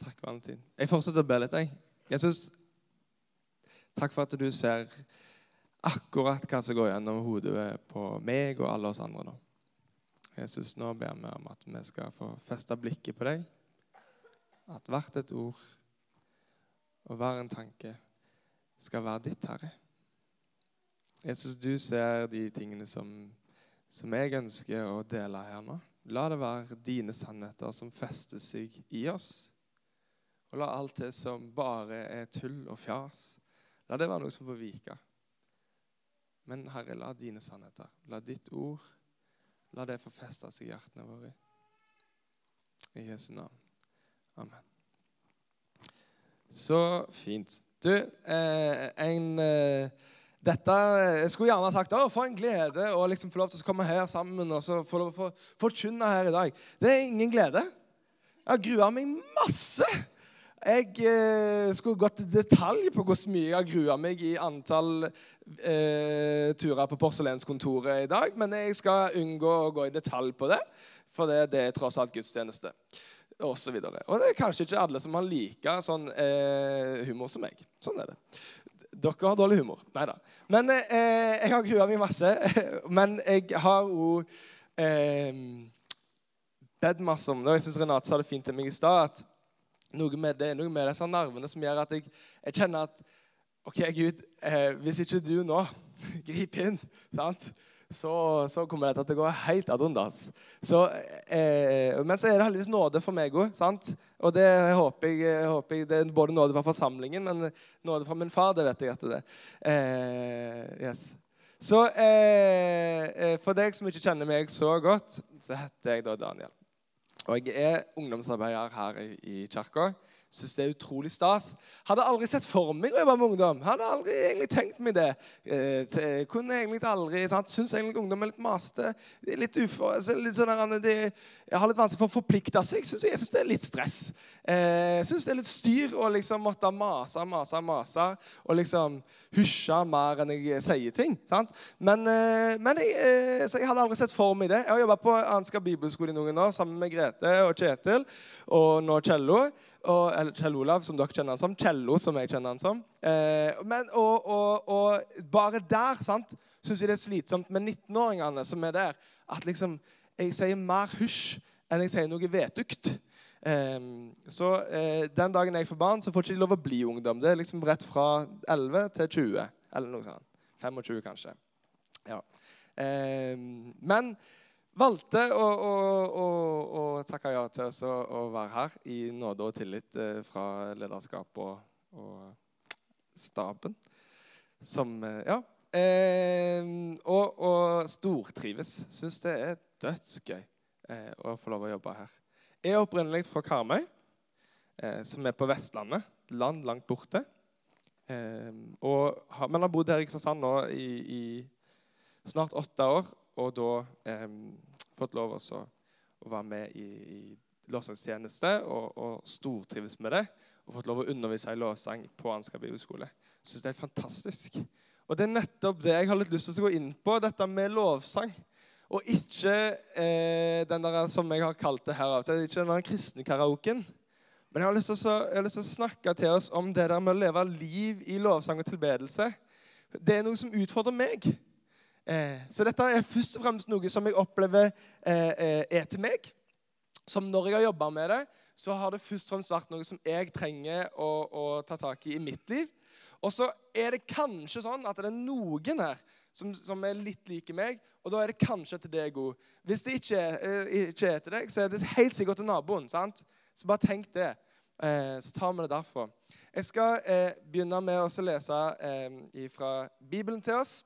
Takk, Valentin. Jeg fortsetter å be litt, jeg. Jesus, takk for at du ser akkurat hva som går gjennom hodet på meg og alle oss andre nå. Jesus, nå ber vi om at vi skal få feste blikket på deg. At hvert et ord og hver en tanke skal være ditt, Herre. Jesus, du ser de tingene som, som jeg ønsker å dele her nå. La det være dine sannheter som fester seg i oss. Og la alt det som bare er tull og fjas, la det være noe som får vike. Men Herre, la dine sannheter, la ditt ord, la det få feste seg i hjertene våre. I Jesu navn. Amen. Så fint. Du, eh, en eh, dette, Jeg skulle gjerne sagt å, for en glede å liksom få lov til å komme her sammen og så få lov til å forkynne her i dag. Det er ingen glede. Jeg har grua meg masse. Jeg eh, skulle gått i detalj på hvor mye jeg har grua meg i antall eh, turer på porselenskontoret i dag, men jeg skal unngå å gå i detalj på det, for det, det er tross alt gudstjeneste. Og, så videre. og det er kanskje ikke alle som har like sånn eh, humor som meg. Sånn er det. Dere har dårlig humor. Nei da. Men eh, jeg har grua meg masse. Men jeg har òg eh, bedt masse om det. Og jeg syns Renate sa det fint til meg i stad. at noe med det, noe med disse nervene som gjør at jeg, jeg kjenner at OK, Gud, eh, hvis ikke du nå griper inn, sant? Så, så, kommer dette til å gå helt ad undas. Eh, men så er det heldigvis nåde for meg òg. Og det håper jeg, håper jeg, Det er både nåde fra forsamlingen, men nåde fra min far. Det vet jeg at det er. Eh, yes. Så eh, eh, for deg som ikke kjenner meg så godt, så heter jeg da Daniel. Og jeg er ungdomsarbeider her i, kirka. Syns det er utrolig stas. Hadde aldri sett for meg å jobbe med ungdom. Hadde aldri egentlig tenkt meg det. Eh, kunne egentlig aldri, sant? Syns egentlig ungdom er litt maste. Litt ufor, litt sånn de, har litt vanskelig for å forplikte seg. Synes jeg syns det er litt stress. Eh, syns det er litt styr å liksom måtte mase, mase, mase. Og liksom husje mer enn jeg sier ting. sant? Men, eh, men jeg, eh, jeg, hadde aldri sett for meg det. Jeg har jobba på Ansgar bibelskole i noen år sammen med Grete og Kjetil og nå Kjello og, eller Kjell Olav, som dere kjenner han som. Kjello, som jeg kjenner han som. Eh, men, og, og, og, bare der sant, syns jeg det er slitsomt med 19-åringene som er der, at liksom, jeg sier mer hysj enn jeg sier noe vetukt. Eh, så eh, den dagen jeg får barn, så får ikke de lov å bli ungdom. Det er liksom rett fra 11 til 20. Eller noe sånt. 25, kanskje. Ja. Eh, men valgte å, å, å, å takke ja til oss å være her i nåde og tillit eh, fra lederskap og, og staben. Som eh, Ja. Eh, og, og stortrives. Syns det er dødsgøy eh, å få lov å jobbe her. Jeg er opprinnelig fra Karmøy, eh, som er på Vestlandet. Land langt borte. Eh, og, men har bodd her i Kristiansand nå i, i snart åtte år og da eh, fått lov også å være med i, i lovsangstjeneste og, og stortrives med det. Og fått lov å undervise i lovsang på Ansgar bibelskole. Syns det er fantastisk. Og det er nettopp det jeg har litt lyst til å gå inn på, dette med lovsang. Og ikke eh, den der som jeg har kalt det her av til, ikke den kristne karaoken. Men jeg har, å, jeg har lyst til å snakke til oss om det der med å leve liv i lovsang og tilbedelse. Det er noe som utfordrer meg. Eh, så dette er først og fremst noe som jeg opplever eh, eh, er til meg. Som når jeg har jobba med det, så har det først og fremst vært noe som jeg trenger å, å ta tak i i mitt liv. Og så er det kanskje sånn at det er noen her som, som er litt like meg, og da er det kanskje til deg òg. Hvis det ikke ikke er, til deg, så er det helt sikkert til naboen. sant? Så bare tenk det. så tar vi det derfra. Jeg skal begynne med å lese fra Bibelen til oss.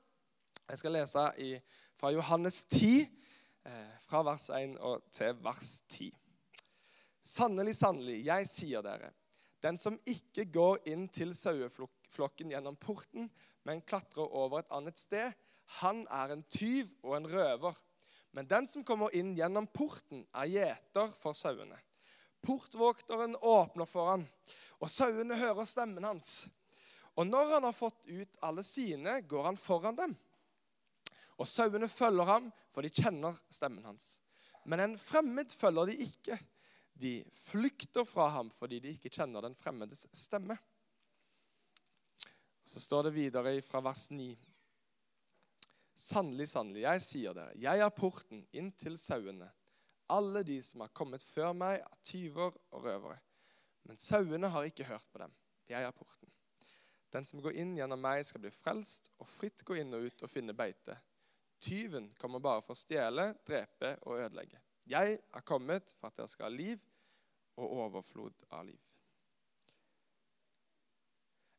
Jeg skal lese i, fra Johannes 10, eh, fra vers 1 og til vers 10. Sannelig, sannelig, jeg sier dere, den som ikke går inn til saueflokken gjennom porten, men klatrer over et annet sted, han er en tyv og en røver. Men den som kommer inn gjennom porten, er gjeter for sauene. Portvokteren åpner for han, og sauene hører stemmen hans. Og når han har fått ut alle sine, går han foran dem. Og sauene følger ham, for de kjenner stemmen hans. Men en fremmed følger de ikke. De flykter fra ham fordi de ikke kjenner den fremmedes stemme. Så står det videre fra vers 9. Sannelig, sannelig, jeg sier dere, jeg er porten inn til sauene. Alle de som har kommet før meg, er tyver og røvere. Men sauene har ikke hørt på dem. Jeg er porten. Den som går inn gjennom meg, skal bli frelst og fritt gå inn og ut og finne beite. Tyven kommer bare for å stjele, drepe og ødelegge. Jeg er kommet for at dere skal ha liv og overflod av liv.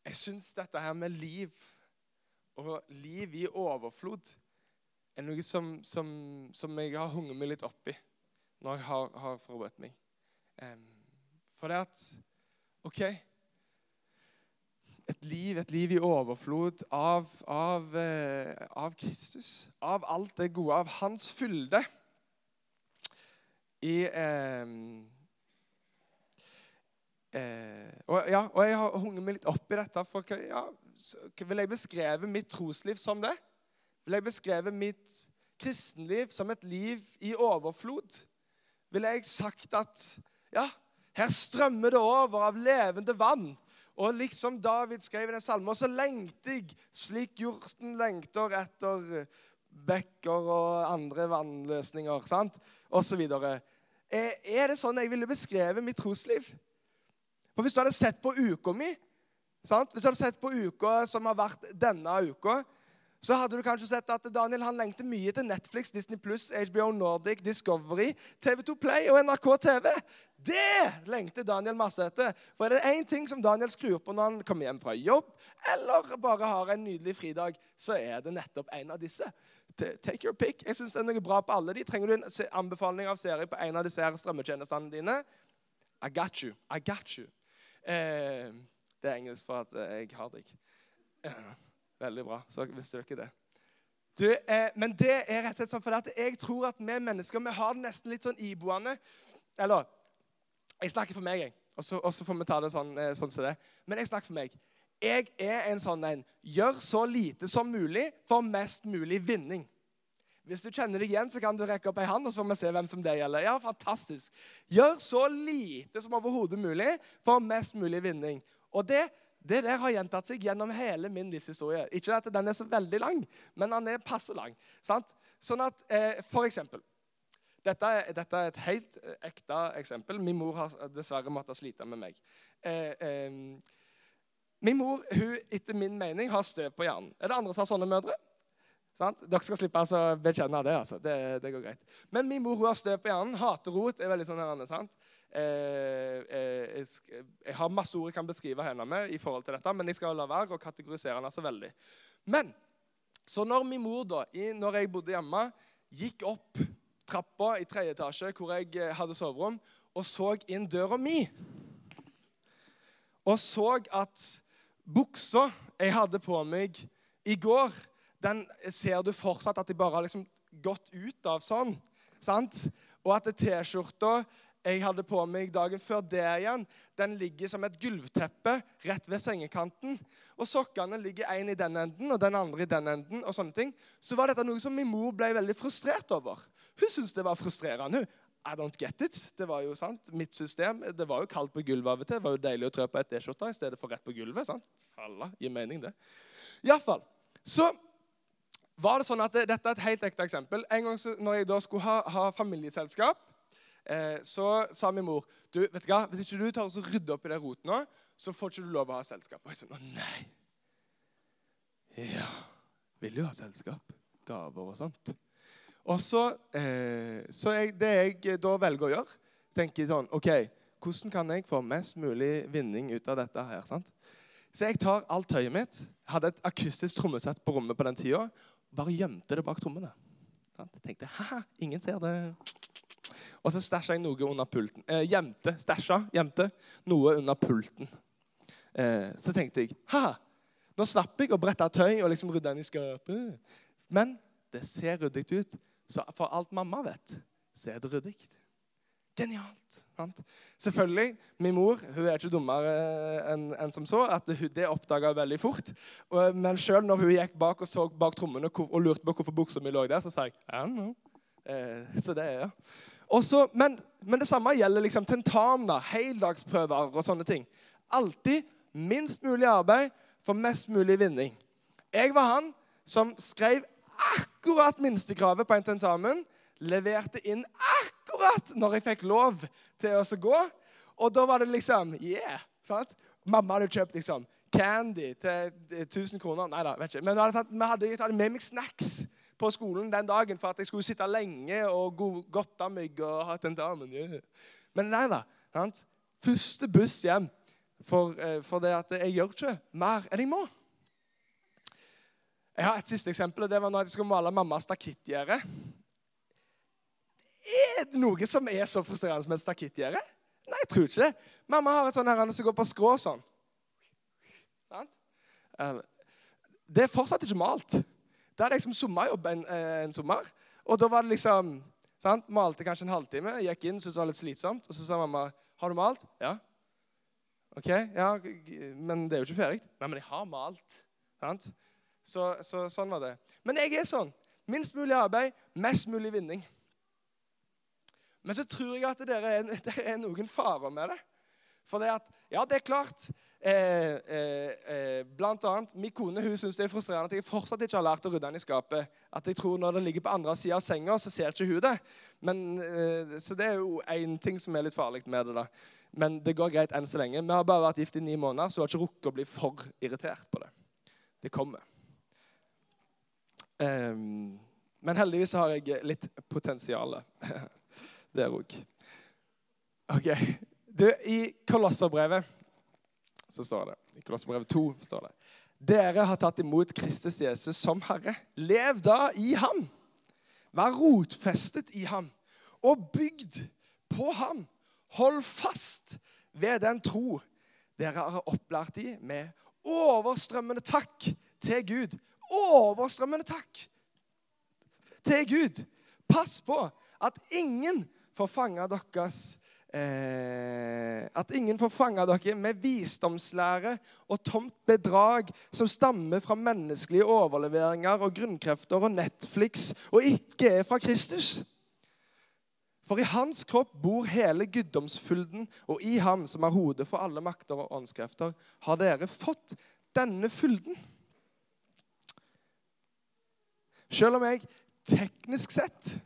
Jeg syns dette her med liv og liv i overflod er noe som, som, som jeg har hunget meg litt opp i når jeg har, har forberedt meg. For det at OK Et liv, et liv i overflod av, av, uh, av Kristus. Av alt det gode, av Hans fylde. I eh, Eh, og, ja, og, jeg har hunget meg litt opp i dette. For ja, Vil jeg beskreve mitt trosliv som det? Vil jeg beskreve mitt kristenliv som et liv i overflod? Vil jeg sagt at ja, her strømmer det over av levende vann? Og liksom David skrev i den salmen, så lengter jeg slik hjorten lengter etter bekker og andre vannløsninger, sant? Og så videre. Er det sånn jeg ville beskrevet mitt trosliv? For hvis du hadde sett på uka mi, sant? hvis du hadde sett på uka som har vært denne uka, så hadde du kanskje sett at Daniel han lengter mye til Netflix, Disney Pluss, HBO Nordic, Discovery, TV2 Play og NRK TV. Det lengter Daniel masse etter. For er det én ting som Daniel skrur på når han kommer hjem fra jobb, eller bare har en nydelig fridag, så er det nettopp en av disse. Take your pick. Jeg synes det er noe bra på alle de. Trenger du en anbefaling av serie på en av disse strømmetjenestene dine? I got you. I got you. Eh, det er engelsk for at eh, jeg har deg. Eh, veldig bra. Så visste dere det. Du, eh, men det er rett og slett sånn for at jeg tror at vi mennesker vi har det nesten litt sånn iboende. Eller Jeg snakker for meg, jeg. Og så får vi ta det sånn, eh, sånn som det. Men jeg snakker for meg. Jeg er en sånn en. Gjør så lite som mulig for mest mulig vinning. Hvis du kjenner deg igjen, så kan du rekke opp ei hand, og så får vi se hvem som det gjelder. Ja, fantastisk. Gjør så lite som overhodet mulig for mest mulig vinning. Og det, det der har gjentatt seg gjennom hele min livshistorie. Ikke at den er så veldig lang, men den er passe lang. Sant? Sånn at, eh, For eksempel dette er, dette er, et helt eh, ekte eksempel. Min mor har dessverre måttet slite med meg. Eh, eh, min mor hun, etter min mening har støv på hjernen. Er det andre som har sånne mødre? Sant? Dere skal slippe altså, bekjenne det. altså. Det, det, går greit. Men min mor hun har støv på hjernen. Hater rot. er veldig sånn her, sant? Eh, eh, jeg, jeg, har masse ord jeg kan beskrive henne med, i forhold til dette, men jeg skal la være å kategorisere henne så veldig. Men så når min mor, da, i, når jeg bodde hjemme, gikk opp trappa i tredje etasje, hvor jeg eh, hadde soverom, og så inn døra mi Og så at buksa jeg hadde på meg i går den ser du fortsatt at de bare har liksom gått ut av sånn. sant? Og at T-skjorta jeg hadde på meg dagen før det igjen, den ligger som et gulvteppe rett ved sengekanten. Og sokkene ligger én i den enden og den andre i den enden. og sånne ting. Så var dette noe som min mor ble veldig frustrert over. Hun syntes det var frustrerende. I don't get it. Det var jo sant, mitt system. Det var jo kaldt på gulvet av og til. Det var jo deilig å trø på et T-skjorte i stedet for rett på gulvet. sant? Halla, gir mening, det. Iallfall. Så var det sånn at det, Dette er et helt ekte eksempel. En gang så, når jeg da skulle ha, ha familieselskap, eh, så sa min mor du, vet du hva, hvis ikke du tar og rydder opp i det rotet nå, så får ikke du lov å ha selskap. Og jeg sa nei. Ja, vil du ha selskap? Gaver og sånt. Og så, eh, så jeg, Det jeg da velger å gjøre, tenker jeg sånn OK, hvordan kan jeg få mest mulig vinning ut av dette her? sant? Så jeg tar alt tøyet mitt. Hadde et akustisk trommesett på rommet på den tida bare gjemte det bak trommene. Jeg tenkte haha, ingen ser det. Og så stæsja jeg noe under pulten. Eh, gjemte, stæsja, gjemte noe under pulten. Eh, så tenkte jeg haha, nå slapp jeg å brette tøy og liksom rydde den i skapet. Men det ser ryddig ut. Så for alt mamma vet, så er det ryddig. Genialt. Sant? Selvfølgelig, Min mor hun er ikke dummere enn en som så. at hun, Det oppdaga hun veldig fort. Og, men sjøl når hun gikk bak og så bak trommene og lurte på hvorfor buksa mi lå der, så sa jeg I don't know. Eh, så det er ja. Også, men, men det samme gjelder liksom tentamener, heldagsprøver og sånne ting. Alltid minst mulig arbeid for mest mulig vinning. Jeg var han som skrev akkurat minstekravet på en tentamen. Leverte inn akkurat når jeg fikk lov til å gå. Og da var det liksom Yeah! sant? Mamma hadde kjøpt liksom candy til 1000 kroner. Nei da, vet ikke. Men vi hadde, jeg hadde med meg snacks på skolen den dagen for at jeg skulle sitte lenge og godte meg og ha tentamen. Yeah. Men nei da. Sant? Første buss hjem. For, eh, for, det at jeg gjør ikke mer enn jeg må. Jeg har et siste eksempel. og Det var når jeg skulle male mammas stakittgjerde. Er det noe som er så frustrerende som et stakittgjerde? Nei, jeg tror ikke det. Mamma har et sånt her som går på skrå sånn. Det er fortsatt ikke malt. Da hadde jeg som sommerjobb en, eh, en sommer. Og da var det liksom sant? Malte kanskje en halvtime. Gikk inn, syntes det var litt slitsomt. Og så sa mamma har du malt. Ja. Ok, ja, Men det er jo ikke ferdig. Nei, men jeg har malt. Sant? Så, så, sånn var det. Men jeg er sånn. Minst mulig arbeid, mest mulig vinning. Men så tror jeg at det er, er noen farer med det. For det at, ja, det er klart Eh, eh, eh, blant annet, Min kone hun syns det er frustrerende at jeg fortsatt ikke har lært å rydde den i skapet. At jeg tror Når det ligger på andre sida av senga, så ser ikke hun det. Men, eh, så det er jo én ting som er litt farlig med det. da. Men det går greit enn så lenge. Vi har bare vært gift i ni måneder, så hun har ikke rukket å bli for irritert på det. Det kommer. Um, men heldigvis har jeg litt potensial der òg. OK. Du, I Kolosserbrevet så står det. I Kolosserbrevet 2 står det. Dere har tatt imot Kristus Jesus som Herre. Lev da i ham. Vær rotfestet i ham og bygd på ham. Hold fast ved den tro dere har opplært i, med overstrømmende takk til Gud. Overstrømmende takk til Gud. Pass på at ingen får fange deres eh, at ingen får fange dere med visdomslære og tomt bedrag som stammer fra menneskelige overleveringer og grunnkrefter og Netflix og ikke er fra Kristus. For i hans kropp bor hele guddomsfylden, og i ham, som er hodet for alle makter og åndskrefter, har dere fått denne fylden. Selv om jeg teknisk sett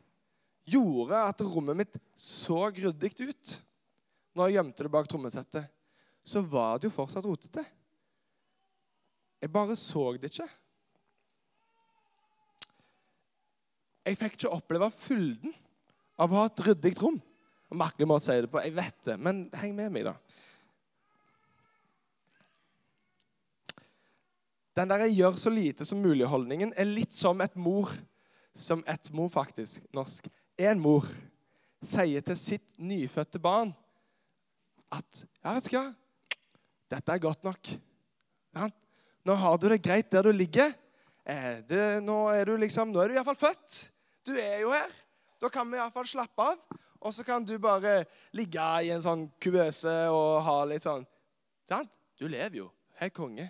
gjorde at rommet mitt så ryddig ut når jeg gjemte det bak trommesettet, så var det jo fortsatt rotete. Jeg bare så det ikke. Jeg fikk ikke oppleve fylden av å ha et ryddig rom. Merkelig måte å si det på, jeg vet det, men heng med meg, da. Den der 'jeg gjør så lite som mulig'-holdningen er litt som et mor Som et mor, faktisk, norsk en mor sier til sitt nyfødte barn at ja, vet du hva? Dette er godt nok. Ja, nå har du det greit der du ligger. Eh, det, nå er du liksom, nå er du iallfall født. Du er jo her. Da kan vi iallfall slappe av. Og så kan du bare ligge i en sånn kuvøse og ha litt sånn Sant? Du lever jo. Helt konge.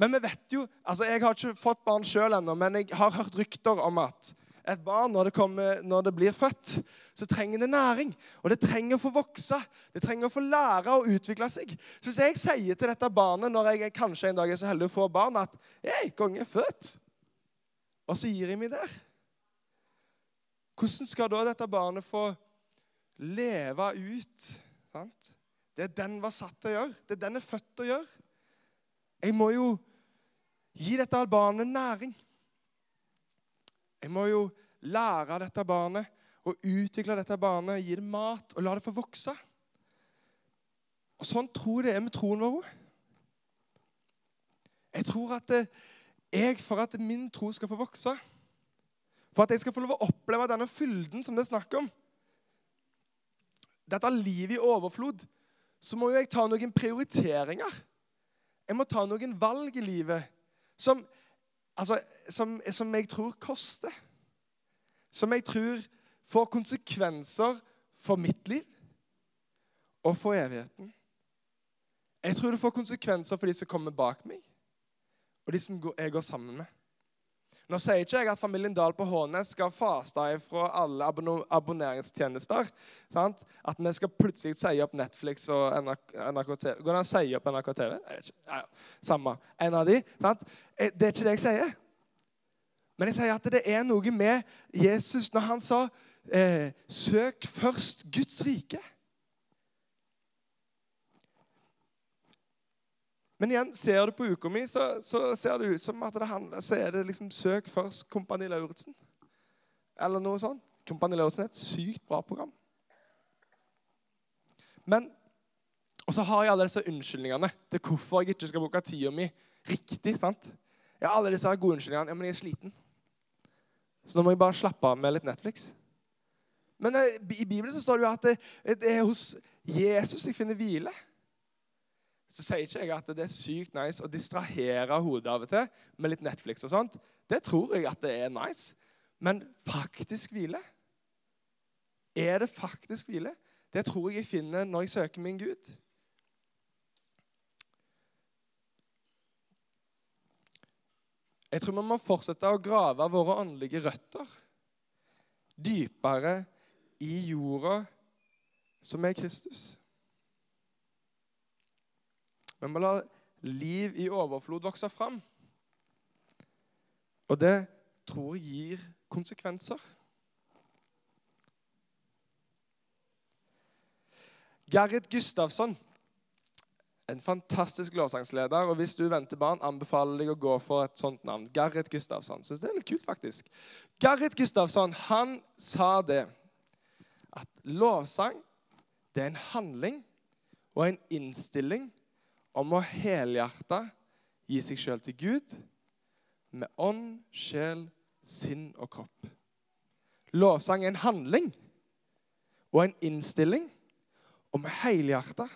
Men vi vet jo altså Jeg har ikke fått barn sjøl ennå, men jeg har hørt rykter om at et barn, når det, kommer, når det, blir født, så trenger det næring. Og det trenger å få vokse. Det trenger å få lære å utvikle seg. Så hvis jeg sier til dette barnet når jeg kanskje en dag er så heldig å få barn, at 'Hei, konge er født', og så gir jeg meg der Hvordan skal da dette barnet få leve ut sant? det den var satt til å gjøre? Det den er født til å gjøre? Jeg må jo gi dette barnet næring. Jeg må jo lære dette barnet og utvikle dette barnet, gi det mat og la det få vokse. Og Sånn tror jeg det er med troen vår. Jeg tror at jeg, for at min tro skal få vokse, for at jeg skal få lov å oppleve denne fylden som det er snakk om, dette livet i overflod, så må jo jeg ta noen prioriteringer. Jeg må ta noen valg i livet som altså, som, som jeg tror koster. Som jeg tror får konsekvenser for mitt liv og for evigheten. Jeg tror det får konsekvenser for de som kommer bak meg, og de som jeg går sammen med. Nå sier ikke jeg at familien Dahl på Hånes skal faste fra alle abonneringstjenester. Sant? At vi skal plutselig si opp Netflix og NRK TV. Går det an å si opp NRK TV? Ja. Samme. En av de. Sant? Eh, det er ikke det jeg sier. Men jeg sier at det er noe med Jesus når han sa eh, 'søk først Guds rike'. Men igjen, ser du på uka mi, så, så, ser det ut som at det handler, så er det liksom Søk først Kompani Lauritzen. Eller noe sånt. Kompani Lauritzen er et sykt bra program. Men Og så har jeg alle disse unnskyldningene til hvorfor jeg ikke skal bruke tida mi riktig. sant? Jeg har alle disse gode unnskyldningene. Ja, men jeg er sliten. Så nå må jeg bare slappe av med litt Netflix. Men eh, i Bibelen så står det jo at det, det er hos Jesus jeg finner hvile så sier ikke jeg at det er sykt nice å distrahere hodet av og til med litt Netflix og sånt. Det tror jeg at det er nice. Men faktisk hvile? Er det faktisk hvile? Det tror jeg jeg finner når jeg søker min Gud. Jeg tror vi må fortsette å grave våre åndelige røtter dypere i jorda som er Kristus. Vi må la liv i overflod vokse fram. Og det tror jeg gir konsekvenser. Gerrit Gustavsson, en fantastisk lovsangsleder. og Hvis du venter barn, anbefaler jeg å gå for et sånt navn. Gerrit Gustavsson. Syns det er litt kult, faktisk. Gerrit Gustavsson han sa det at lovsang det er en handling og en innstilling om å helhjerta gi seg sjøl til Gud med ånd, sjel, sinn og kropp. Lovsang er en handling og en innstilling og med helhjerta,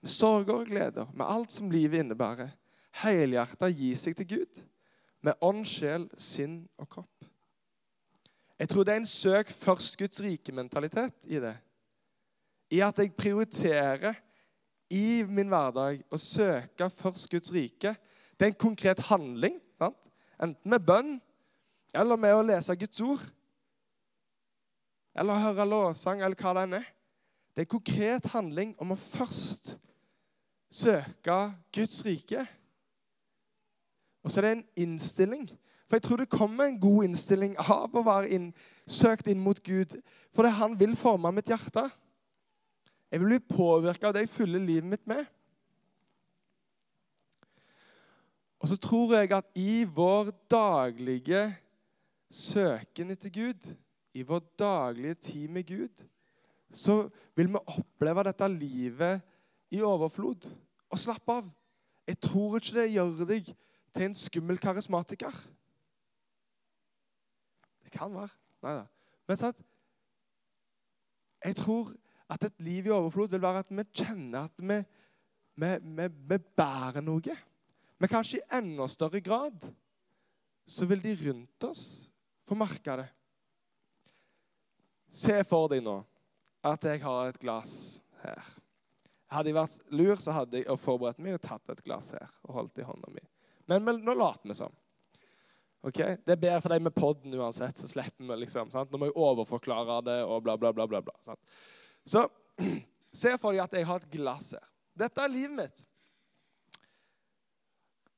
med sorger og gleder, med alt som livet innebærer, helhjerta gi seg til Gud med ånd, sjel, sinn og kropp. Jeg tror det er en søk først Guds rike-mentalitet i det. I at jeg prioriterer i min hverdag å søke først Guds rike. Det er en konkret handling. Sant? Enten med bønn eller med å lese Guds ord. Eller høre låsang, eller hva det enn er. Det er en konkret handling om å først søke Guds rike. Og så er det en innstilling. For jeg tror det kommer en god innstilling av å være inn, søkt inn mot Gud. For det er han vil forme mitt hjerte. Jeg vil bli påvirka av det jeg fyller livet mitt med. Og så tror jeg at i vår daglige søken etter Gud, i vår daglige tid med Gud, så vil vi oppleve dette livet i overflod. Og slapp av. Jeg tror ikke det gjør deg til en skummel karismatiker. Det kan være. Nei da. Men sant? jeg tror at et liv i overflod vil være at vi kjenner at vi, vi, vi, vi bærer noe. Men kanskje i enda større grad så vil de rundt oss få merke det. Se for deg nå at jeg har et glass her. Hadde jeg vært lur, så hadde jeg forberedt meg og tatt et glass her og holdt i hånda mi. Men, men nå later vi sånn. Okay? Det er bedre for deg med poden uansett. så slipper vi liksom, sant? Nå må jeg overforklare det og bla, bla, bla. bla, bla sant? Så se for deg at jeg har et glass her. Dette er livet mitt.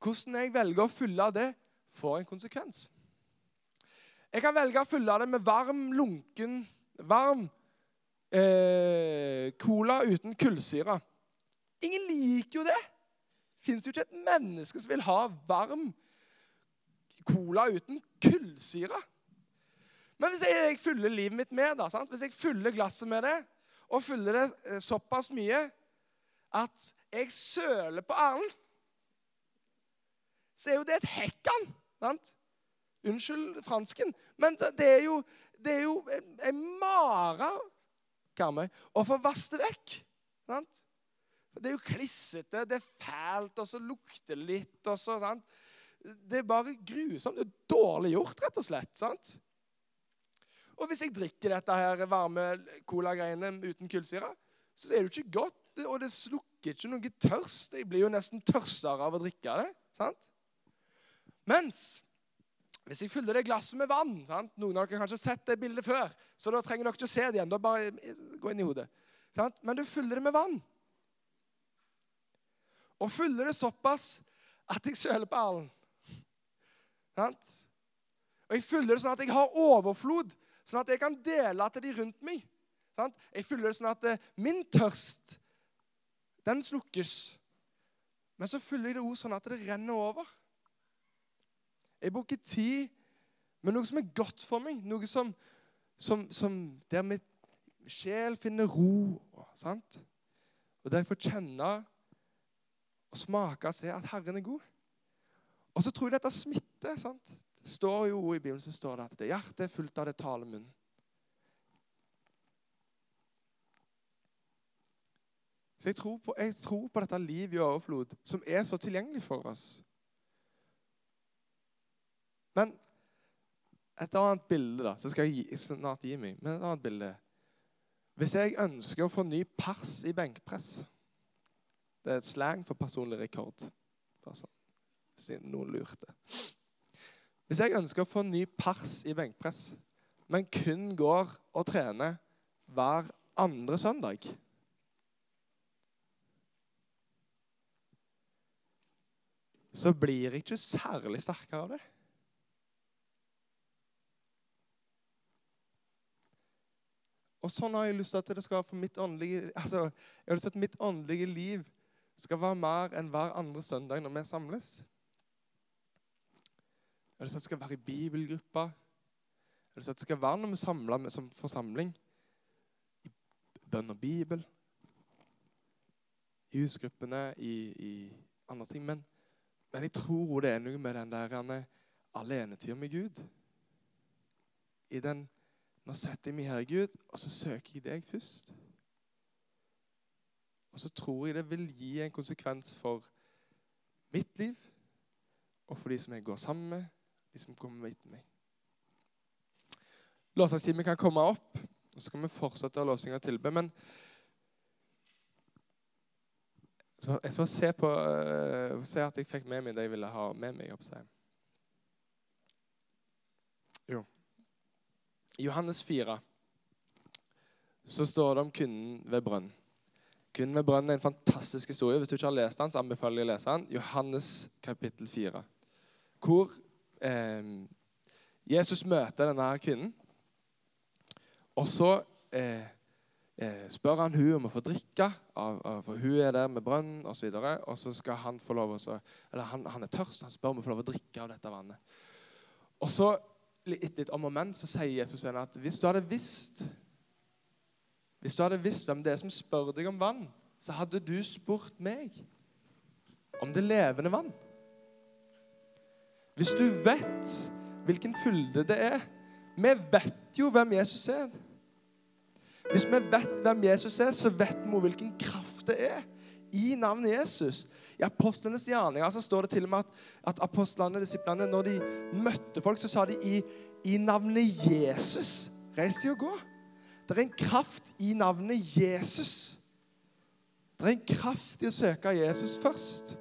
Hvordan jeg velger å fylle det, får en konsekvens. Jeg kan velge å fylle det med varm, lunken, varm eh, cola uten kullsyre. Ingen liker jo det. Det fins jo ikke et menneske som vil ha varm cola uten kullsyre. Men hvis jeg, jeg fyller livet mitt med sant? hvis jeg fyller glasset med det, og fyller det eh, såpass mye at jeg søler på Erlend, så er jo det et hekkan. Sant? Unnskyld fransken, men det er jo, det er jo en mare Karmøy, å få vasket vekk. Sant? Det er jo klissete, det er fælt, og så lukter det litt. og sant? Det er bare grusomt. Det er dårlig gjort, rett og slett. sant? Og hvis jeg drikker dette her varme colagreiene uten kullsyre, så er det jo ikke godt, og det slukker ikke noe tørst. Jeg blir jo nesten tørstere av å drikke det. sant? Mens Hvis jeg fyller det glasset med vann sant? Noen av dere har kanskje sett det bildet før, så da trenger dere ikke å se det igjen. Da bare gå inn i hodet. Sant? Men du fyller det med vann. Og fyller det såpass at jeg søler på alen. Sant? Og jeg fyller det sånn at jeg har overflod, sånn at jeg kan dele til de rundt meg. Sant? Jeg fyller det sånn at eh, min tørst, den slukkes. Men så fyller jeg det òg sånn at det renner over. Jeg bruker tid med noe som er godt for meg, noe som, som, som der mitt sjel finner ro. Sant? Og der jeg får kjenne og smake og se at Herren er god. Og så tror jeg dette smitter. sant? Står jo I Bibelen så står det at det hjertet er fullt av det taler munn. Så jeg tror, på, jeg tror på dette livet i overflod, som er så tilgjengelig for oss. Men et annet bilde, da, så skal jeg snart gi meg. Men et annet bilde. Hvis jeg ønsker å få ny pers i benkpress Det er et slang for personlig rekord. Sånn, siden noen lurte. Hvis jeg ønsker å få ny pers i benkpress, men kun går og trener hver andre søndag Så blir jeg ikke særlig sterkere av det. Og sånn har jeg lyst til at det skal være for mitt åndelige altså, Jeg har lyst til at mitt åndelige liv skal være mer enn hver andre søndag når vi samles. Jeg det sånn at det skal være i bibelgruppa. Er det sånn at det skal være når vi samler som forsamling. I bønn og bibel. I husgruppene, i, i andre ting. Men, men jeg tror det er noe med den der alenetida med Gud. I den nå setter jeg meg her, Gud, og så søker jeg deg først. Og så tror jeg det vil gi en konsekvens for mitt liv og for de som jeg går sammen med, de som kommer etter meg. Lovsangstimen kan komme opp, og så skal vi fortsette låsing og tilbe. Men jeg skal se, på, uh, se at jeg fikk med meg det jeg ville ha med meg. Oppsett. Jo. I Johannes 4 så står det om kvinnen ved brønn. Kvinnen ved brønn er en fantastisk historie. Hvis du ikke har lest den, så anbefaler jeg å lese den. Johannes kapittel 4. Hvor eh, Jesus møter denne kvinnen. Og så eh, eh, spør han hun om å få drikke, for hun er der med brønn osv. Og, så og så skal han få lov å Eller han, han, er tørst, han spør om å få lov å drikke av dette vannet. Og så litt, litt om men så sier Jesus at hvis du hadde visst hvis du hadde visst hvem det er som spør deg om vann, så hadde du spurt meg om det levende vann. Hvis du vet hvilken fylde det er Vi vet jo hvem Jesus er. Hvis vi vet hvem Jesus er, så vet vi hvilken kraft det er i navnet Jesus. I apostlenes gjerninger så står det til og med at, at apostlene disiplene, når de møtte folk, så sa de i, i navnet Jesus Reis de og gå. Det er en kraft i navnet Jesus. Det er en kraft i å søke Jesus først.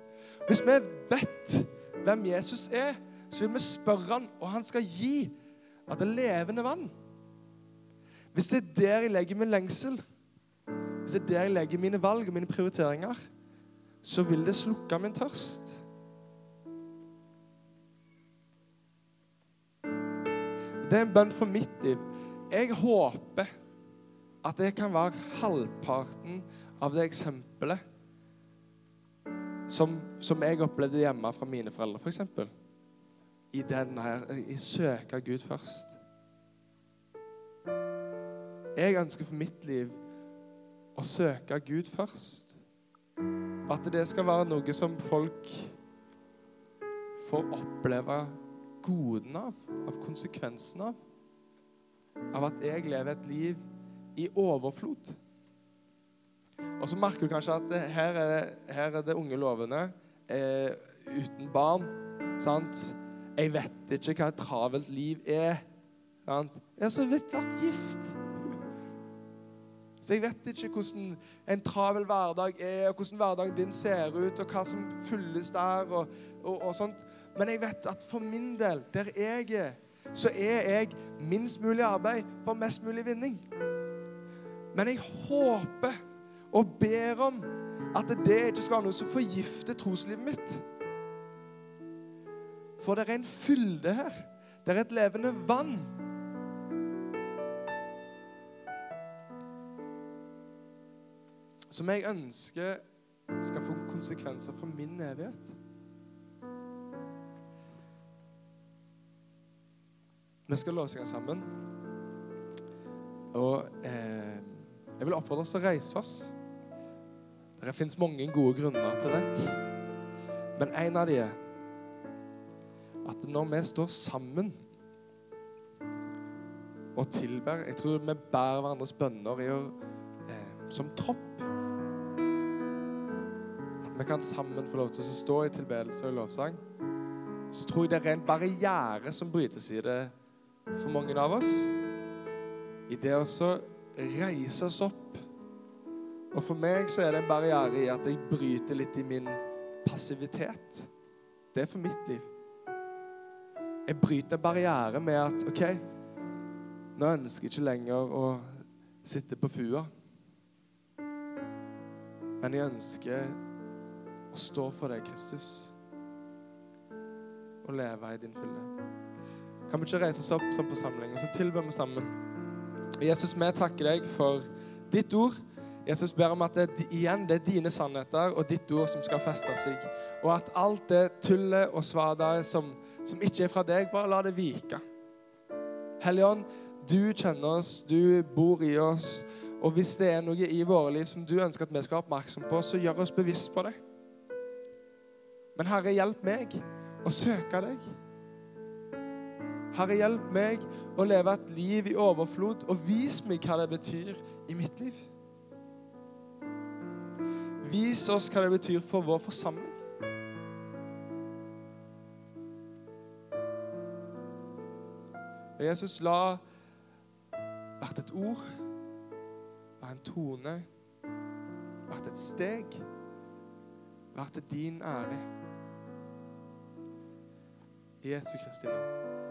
Hvis vi vet hvem Jesus er, så vil vi spørre han, og han skal gi at det levende vann. Hvis det er der jeg legger min lengsel, hvis det er der jeg legger mine valg og mine prioriteringer, så vil det slukke min tørst. Det er en bønn for mitt liv. Jeg håper at det kan være halvparten av det eksempelet som, som jeg opplevde hjemme fra mine foreldre, f.eks. I den her I søke Gud først. Jeg ønsker for mitt liv å søke Gud først. At det skal være noe som folk får oppleve goden av, av konsekvensen av. Av at jeg lever et liv i overflod. Og så merker du kanskje at her er det, her er det unge lovende eh, uten barn. sant? Jeg vet ikke hva et travelt liv er. Sant? Jeg har så vidt vært gift. Så jeg vet ikke hvordan en travel hverdag er, og hvordan hverdagen din ser ut, og hva som fylles der. og, og, og sånt. Men jeg vet at for min del, der jeg er, så er jeg minst mulig arbeid for mest mulig vinning. Men jeg håper og ber om at det ikke skal være noe som forgifter troslivet mitt. For det er en fylde her. Det er et levende vann. Som jeg ønsker skal få konsekvenser for min evighet. Vi skal låse sammen. Og eh, jeg vil oppfordre oss til å reise oss. Det fins mange gode grunner til det. Men en av de er at når vi står sammen og tilber Jeg tror vi bærer hverandres bønner i å, eh, som tropp. At vi kan sammen få lov til å stå i tilbedelse og lovsang. Så tror jeg det er en barriere som brytes i det for mange av oss. I det å reise oss opp. Og for meg så er det en barriere i at jeg bryter litt i min passivitet. Det er for mitt liv. Jeg bryter barriere med at OK, nå ønsker jeg ikke lenger å sitte på fua. Men jeg ønsker å stå for deg, Kristus, og leve i din fylle. Kan vi ikke reise oss opp som forsamling, og så tilber vi sammen? Jesus, vi takker deg for ditt ord. Jesus ber om at det, igjen, det er dine sannheter og ditt ord som skal feste seg. Og at alt det tullet og svadaet som, som ikke er fra deg, bare la det vike. Helligånd, du kjenner oss, du bor i oss. Og hvis det er noe i våre liv som du ønsker at vi skal være oppmerksom på, så gjør oss bevisst på det. Men Herre, hjelp meg å søke deg. Herre, hjelp meg å leve et liv i overflod, og vis meg hva det betyr i mitt liv. Vis oss hva det betyr for vår forsamling. Jesus, la hvert et ord, hver en tone, hvert et steg, være til din ære. Jesu Kristi navn.